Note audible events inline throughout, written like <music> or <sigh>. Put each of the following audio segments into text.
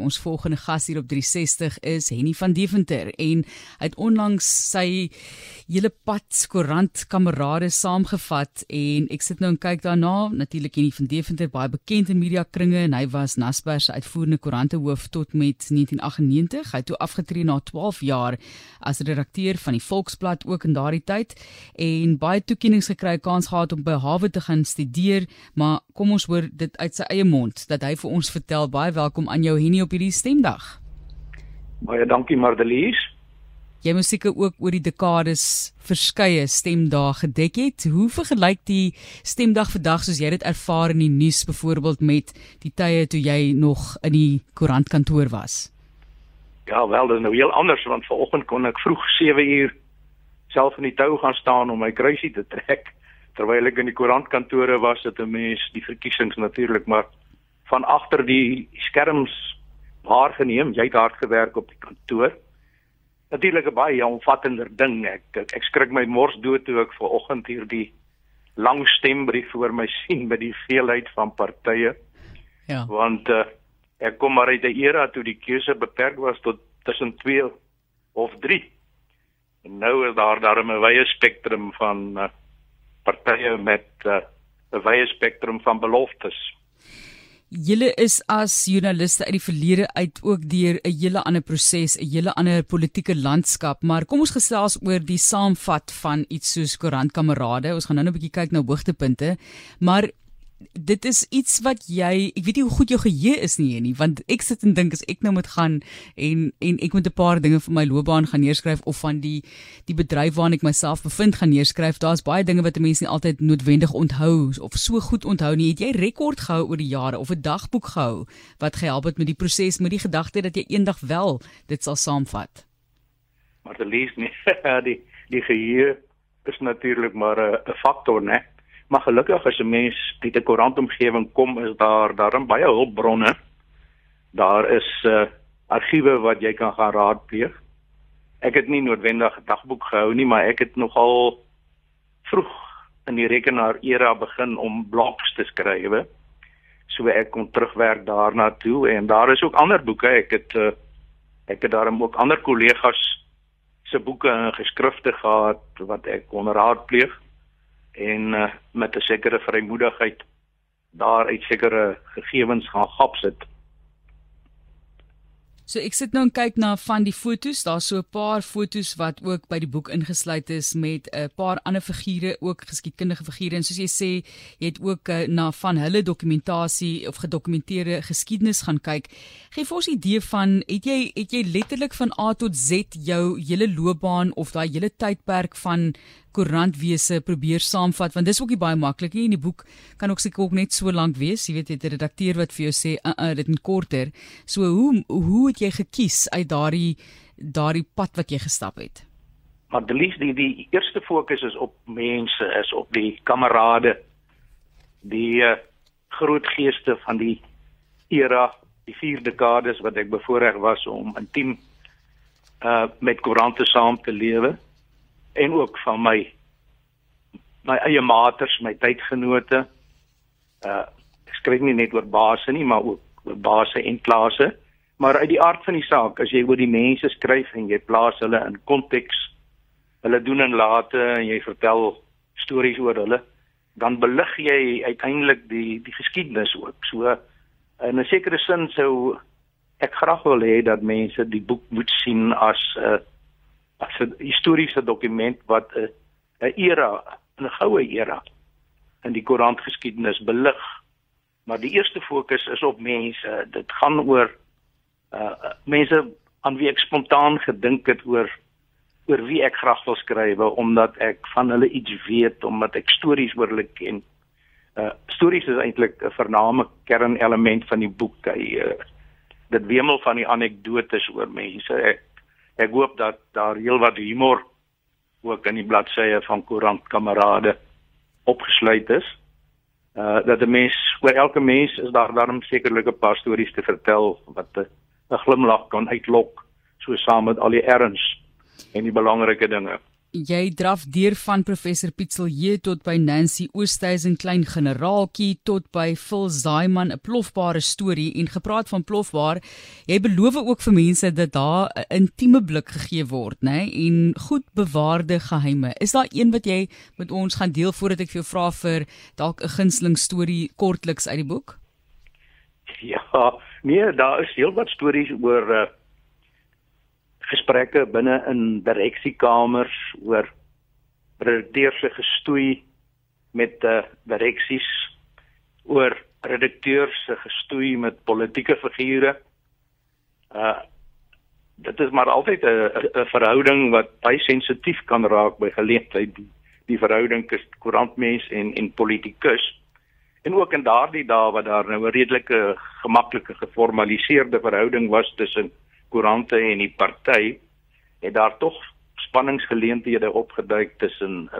Ons volgende gas hier op 360 is Henny van Deventer en hy het onlangs sy hele pad koerant kamerade saamgevat en ek sit nou en kyk daarna. Natuurlik Henny van Deventer baie bekend in media kringe en hy was Naspers se uitvoerende koerantehoof tot met 1998. Hy het toe afgetree na 12 jaar as redakteur van die Volksblad ook in daardie tyd en baie toekenninge gekry, kans gehad om by Harvard te gaan studeer, maar kom ons hoor dit uit sy eie mond dat hy vir ons vertel baie welkom aan jou Henny hierdie stemdag. Baie dankie Mardelies. Jy moes seker ook oor die dekades verskeie stemdae gedek het. Hoe vergelyk die stemdag vandag soos jy dit ervaar in die nuus byvoorbeeld met die tye toe jy nog in die koerantkantoor was? Ja, wel, dit is nou heel anders want vanoggend kon ek vroeg 7 uur self in die tou gaan staan om my kruisie te trek terwyl ek in die koerantkantore was het 'n mens die verkiesings natuurlik maar van agter die skerms waargeneem. Jy het hard gewerk op die kantoor natuurlik 'n baie omvattender ding. Ek ek, ek skrik my mors dood toe ek ver oggend hier die lang stembrief voor my <laughs> sien met die veelheid van partye. Ja. Want uh, ek kom maar uit 'n era toe die keuse beperk was tot tussen 2 of 3. En nou is daar daar 'n wye spektrum van uh, partye met uh, 'n wye spektrum van beloftes. Julle is as joernaliste uit die verlede uit ook deur 'n hele ander proses, 'n hele ander politieke landskap, maar kom ons gesels oor die saamvat van iets soos koerantkamerade. Ons gaan nou 'n bietjie kyk na hoogtepunte, maar dit is iets wat jy, ek weet nie hoe goed jou geheue is nie nie, want ek sit en dink as ek nou moet gaan en en ek moet 'n paar dinge vir my loopbaan gaan neerskryf of van die die bedryf waarin ek myself bevind gaan neerskryf, daar's baie dinge wat 'n mens nie altyd noodwendig onthou of so goed onthou nie. Het jy rekord gehou oor die jare of 'n dagboek gehou wat gehelp het met die proses met die gedagte dat jy eendag wel dit sal saamvat? Maar te lees nie <laughs> die die geheue is natuurlik maar 'n faktor, né? Maar gelukkig as 'n mens uit 'n koerantomgewing kom, is daar daarin baie hulpbronne. Daar is uh argiewe wat jy kan gaan raadpleeg. Ek het nie noodwendig 'n dagboek gehou nie, maar ek het nogal vroeg in die rekenaar era begin om blogs te skryf. So ek kon terugwerk daarna toe en daar is ook ander boeke. Ek het uh ek het daarom ook ander kollegas se boeke en geskrifte gehad wat ek kon raadpleeg en uh, met 'n sekere vrymoedigheid daar uit sekere gegevens gaan gap sit. So ek sit nou en kyk na van die fotos, daar's so 'n paar fotos wat ook by die boek ingesluit is met 'n paar ander figure, ook geskiedkundige figure en soos jy sê, jy het ook uh, na van hulle dokumentasie of gedokumenteerde geskiedenis gaan kyk. Gee vir ons 'n idee van het jy het jy letterlik van A tot Z jou hele loopbaan of daai hele tydperk van koerantwese probeer saamvat want dis ook nie baie maklik nie. In die boek kan ook seker ook net so lank wees. Jy weet jy het 'n redakteur wat vir jou sê uh, uh, dit is korter. So hoe hoe het jy gekies uit daardie daardie pad wat jy gestap het? Maar die liefde die, die eerste fokus is op mense is op die kamerade. Die uh, groot geeste van die era die vier dekades wat ek bevoorreg was om intiem uh met koerante saam te lewe en ook van my my eie maters, my tydgenote. Uh ek skryf nie net oor base nie, maar ook oor base en klase. Maar uit die aard van die saak, as jy oor die mense skryf en jy plaas hulle in konteks, hulle doen en late en jy vertel stories oor hulle, dan belig jy uiteindelik die die geskiedenis ook. So in 'n sekere sin sou ek graag wil hê dat mense die boek moet sien as 'n uh, as 'n historiese dokument wat 'n 'n era, 'n goue era in die koerantgeskiedenis belig. Maar die eerste fokus is op mense. Dit gaan oor uh mense aan wie ek spontaan gedink het oor oor wie ek graag wil skryf omdat ek van hulle iets weet, omdat ek stories oor hulle ken. Uh stories is eintlik 'n vername kernelement van die boek. Hy uh, dit wemel van die anekdotes oor mense. Ek ek hoop dat daar heelwat humor ook in die bladsye van koerant kamerade opgesluit is. Uh dat 'n mens oor elke mens is daar daarom sekerlik 'n paar stories te vertel wat 'n glimlag kan uitlok so saam met al die erns en die belangrike dinge. Jy draf deur van professor Pietselje tot by Nancy Oosthuizen klein generaaltjie tot by Phil Zaiman 'n plofbare storie. En gepraat van plofbaar jy beloof ook vir mense dat daar 'n intieme blik gegee word nê en goed bewaarde geheime. Is daar een wat jy met ons gaan deel voordat ek vir jou vra vir dalk 'n gunsteling storie kortliks uit die boek? Ja nee daar is heelwat stories oor uh gesprekke binne in direksiekamers oor redakteurs gestoei met uh, direksies oor redakteurs se gestoei met politieke figure. Uh dit is maar altyd 'n verhouding wat baie sensitief kan raak by geleentheid die, die verhouding tussen koerantmens en en politikus. En ook in daardie dae wat daar nou 'n redelike gemaklike geformaliseerde verhouding was tussen koerante en die party het daar tog spanningsgeleenthede opgeduik tussen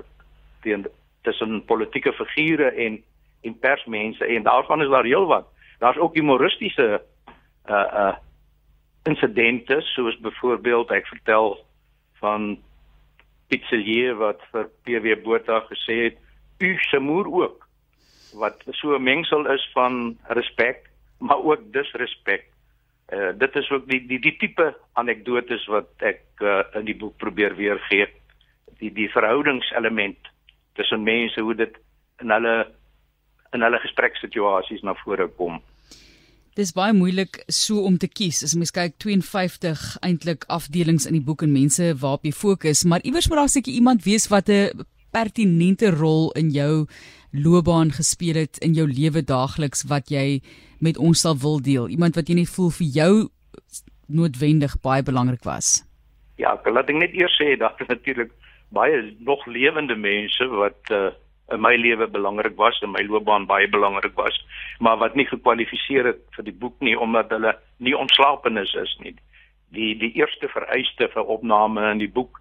teen tussen politieke figure en en persmense en daarvan is daar heelwat. Daar's ook humoristiese uh uh insidente soos byvoorbeeld ek vertel van Pizzelier wat vir PW Botha gesê het u se moer ook wat so 'n mengsel is van respek maar ook disrespek Uh, dit is ook die die die tipe anekdotes wat ek uh, in die boek probeer weergee. Die die verhoudingselement tussen mense hoe dit in hulle in hulle gespreksituasies na vore kom. Dis baie moeilik so om te kies. As mens kyk 52 eintlik afdelings in die boek en mense waarop jy fokus, maar iewers moet daar seker iemand wees wat 'n pertinente rol in jou loopbaan gespeel het in jou lewe daagliks wat jy met ons sal wil deel? Iemand wat jy net voel vir jou noodwendig baie belangrik was. Ja, ek laat ek net eers sê dat <laughs> natuurlik baie nog lewende mense wat uh, in my lewe belangrik was en my loopbaan baie belangrik was, maar wat nie gekwalifiseer het vir die boek nie omdat hulle nie ontslapenis is nie. Die die eerste vereiste vir opname in die boek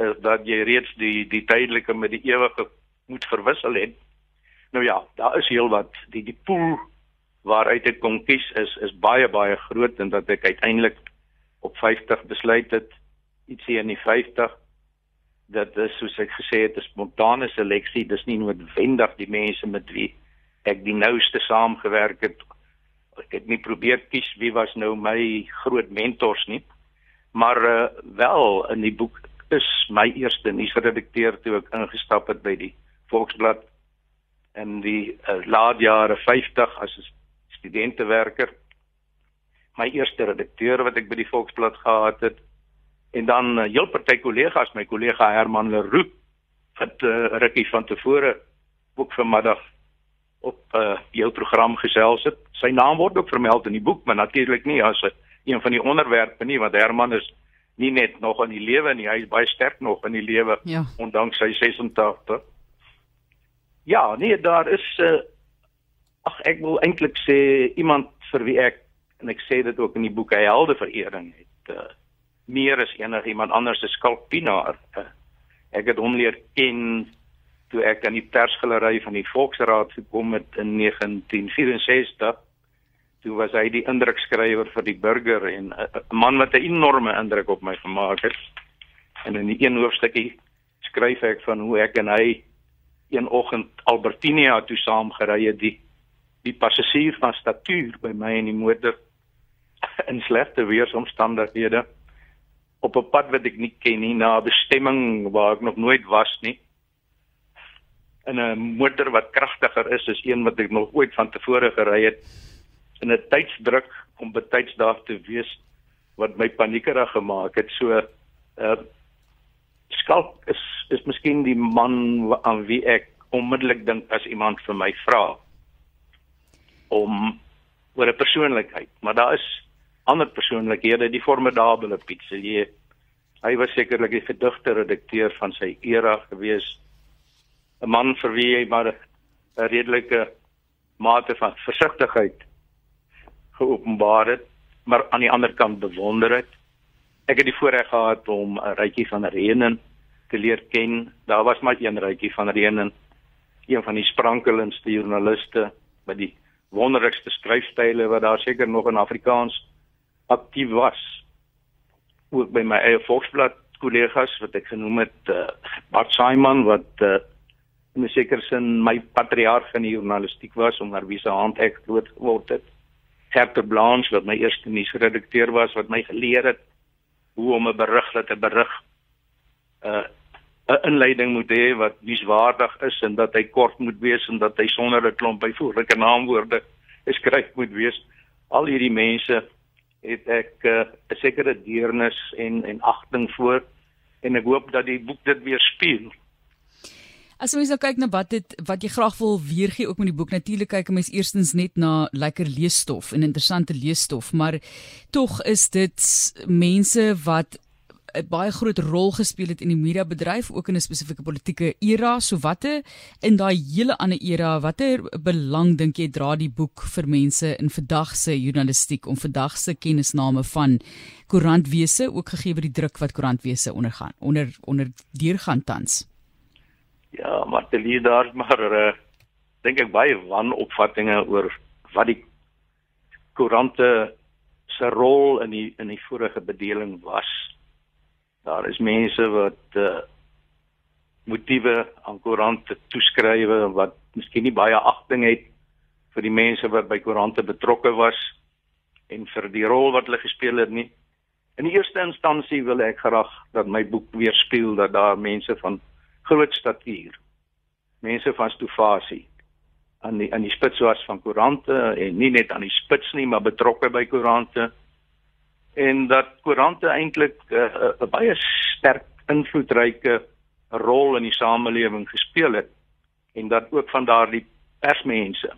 is dat jy reeds die die tydelike met die ewige moet verwissel het. Nou ja, daar is heelwat die die pool waaruit ek kon kies is is baie baie groot en dat ek uiteindelik op 50 besluit het ietsie in die 50 dat dis soos ek gesê het 'n spontane seleksie. Dis nie noodwendig die mense met wie ek die nouste saamgewerk het. Ek het nie probeer kies wie was nou my groot mentors nie. Maar uh, wel in die boek is my eerste nuusredakteur toe ek ingestap het by die Volksblad in die uh, laat jare 50 as 'n studentewerker. My eerste redakteur wat ek by die Volksblad gehad het en dan uh, heel party kollegas, my kollega Herman Leroux wat uh, rukkie van tevore ook vanmiddag op uh, jou program gesels het. Sy naam word ook vermeld in die boek, maar natuurlik nie as 'n een van die onderwerpe nie, want Herman is nie net nog in die lewe nie, hy is baie sterk nog in die lewe ja. ondanks sy 86. Ja, nee, daar is uh, ag ek wil eintlik sê iemand vir wie ek en ek sê dit ook in die boek hy helde verering het uh, meer as enige iemand anders se skulpinaar uh, ek het hom leer ken toe ek aan die persgalery van die Volksraad gekom het in 1964 toe was hy die indrukskrywer vir die burger en 'n man wat 'n enorme indruk op my gemaak het. En in die een hoofstukkie skryf ek van hoe ek en hy een oggend Albertinia toe saam gery het. Die die passasier van statuur by my in die motor <laughs> in slegte weeromstandighede op 'n pad wat ek nie ken nie na 'n bestemming waar ek nog nooit was nie. In 'n motor wat kragtiger is as een wat ek nog ooit van tevore gery het. In 'n tydsdruk om betyds daar te wees wat my paniekerig gemaak het. So uh skalk is is miskien die man aan wie ek onmiddellik dink as iemand vir my vra om oor 'n persoonlikheid, maar daar is ander persoonlikhede, die formidable Pietsie. Hy was sekerlik die gedigte redakteur van sy era gewees. 'n Man vir wie hy maar 'n redelike mate van versigtigheid geopenbaar het, maar aan die ander kant bewonder het. Ek het die voorreg gehad om 'n rytjie van Renen te leer ken. Daar was maar een rytjie van Renen, een van die sprankelendste joernaliste by die wonderlikste skryfstyle wat daar seker nog in Afrikaans aktief was. Ook by my eie Volksblad kollegas wat ek genoem het uh, Bart Simon wat uh, in 'n sekere sin my patriarg in die journalistiek was onder wie se hand ek groot geword het. Herter Blanche wat my eerste nuusredakteur was wat my geleer het hoe om 'n berig te berig. 'n uh, 'n inleiding moet hê wat nuuswaardig is en dat hy kort moet wees en dat hy sonder 'n klomp byvoeglike naamwoorde geskryf moet wees. Al hierdie mense het ek uh, 'n sekere deernis en en agting voor en ek hoop dat die boek dit weer speel. As jy nou kyk na wat dit wat jy graag wil weergee ook met die boek natuurlik kyk 'n mens eerstens net na lekker leesstof en interessante leesstof, maar tog is dit mense wat 'n baie groot rol gespeel het in die mediabedryf ook in 'n spesifieke politieke era. So watte in daai hele ander era, watter belang dink jy dra die boek vir mense in vandag se journalistiek om vandag se kennisname van koerantwese ook gegee word die druk wat koerantwese ondergaan onder onder deurgaan tans? Ja, maar te leer daar maar uh, dink ek baie wanopvattinge oor wat die koerante se rol in die in die vorige bedeling was Daar is mense wat uh motiewe aan koerante toeskryf wat miskien nie baie agting het vir die mense wat by koerante betrokke was en vir die rol wat hulle gespeel het nie. In die eerste instansie wil ek graag dat my boek weerspieël dat daar mense van groot statuur, mense van stofasie aan die aan die spits was van koerante en nie net aan die spits nie, maar betrokke by koerante. En dat koerante eintlik eh, eh, 'n uh, uh, baie sterk invloedryke rol in die samelewing gespeel het en dat ook van daardie persmense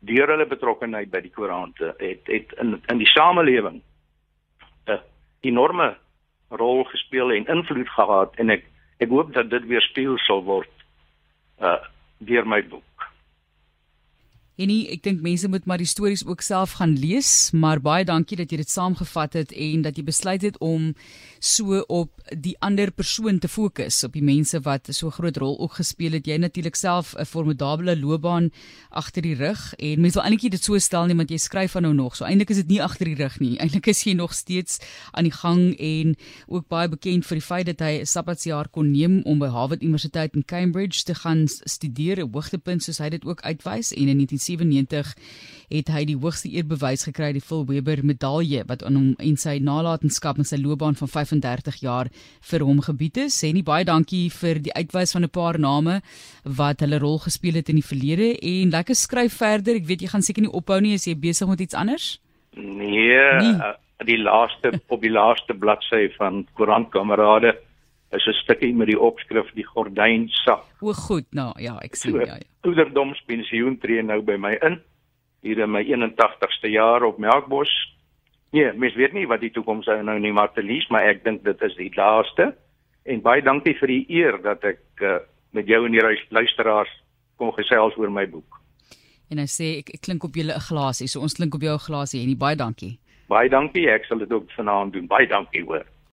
deur hulle betrokkeheid by die koerante het het in in die samelewing 'n enorme rol gespeel en invloed gehad. En ek ek hoop dat dit weer speel sal word uh deur my boek En nie, ek dink mense moet maar die stories ook self gaan lees, maar baie dankie dat jy dit saamgevat het en dat jy besluit het om so op die ander persoon te fokus, op die mense wat so groot rol ook gespeel het. Jy natuurlik self 'n formidable loopbaan agter die rug en mense wil eintlik dit so stel nie want jy skryf van nou nog. So eintlik is dit nie agter die rug nie. <laughs> Eintlik is jy nog steeds aan die gang en ook baie bekend vir die feit dat hy 'n sabbatsjaar kon neem om by Harvard Universiteit in Cambridge te gaan studeer, 'n hoogtepunt soos hy dit ook uitwys en in 1997 het hy die hoogste eerbewys gekry, die Phil Weber medalje wat aan hom en sy nalatenskap in sy loopbaan van 35 jaar vir hom gebied is. Sê nie baie dankie vir die uitwys van 'n paar name wat hulle rol gespeel het in die verlede en lekker skryf verder. Ek weet jy gaan seker nie ophou nie as jy besig met iets anders. Nee, nee. Die laaste op die laaste bladsy van Koerantkamerade is 'n stukkie met die opskrif die gordyn sak. O goed, nou ja, ek sien so, ja. ja. Ouderdomspensioen tree nou by my in hier in my 81ste jaar op Melkbos. Nee, mens weet nie wat die toekoms nou nie maar te lees, maar ek dink dit is die laaste. En baie dankie vir die eer dat ek uh, met jou en die luisteraars kon gesels oor my boek. En hy sê ek, ek klink op julle 'n glasie, so ons klink op jou 'n glasie en baie dankie. Baie dankie, ek sal dit ook vanaand doen. Baie dankie hoor.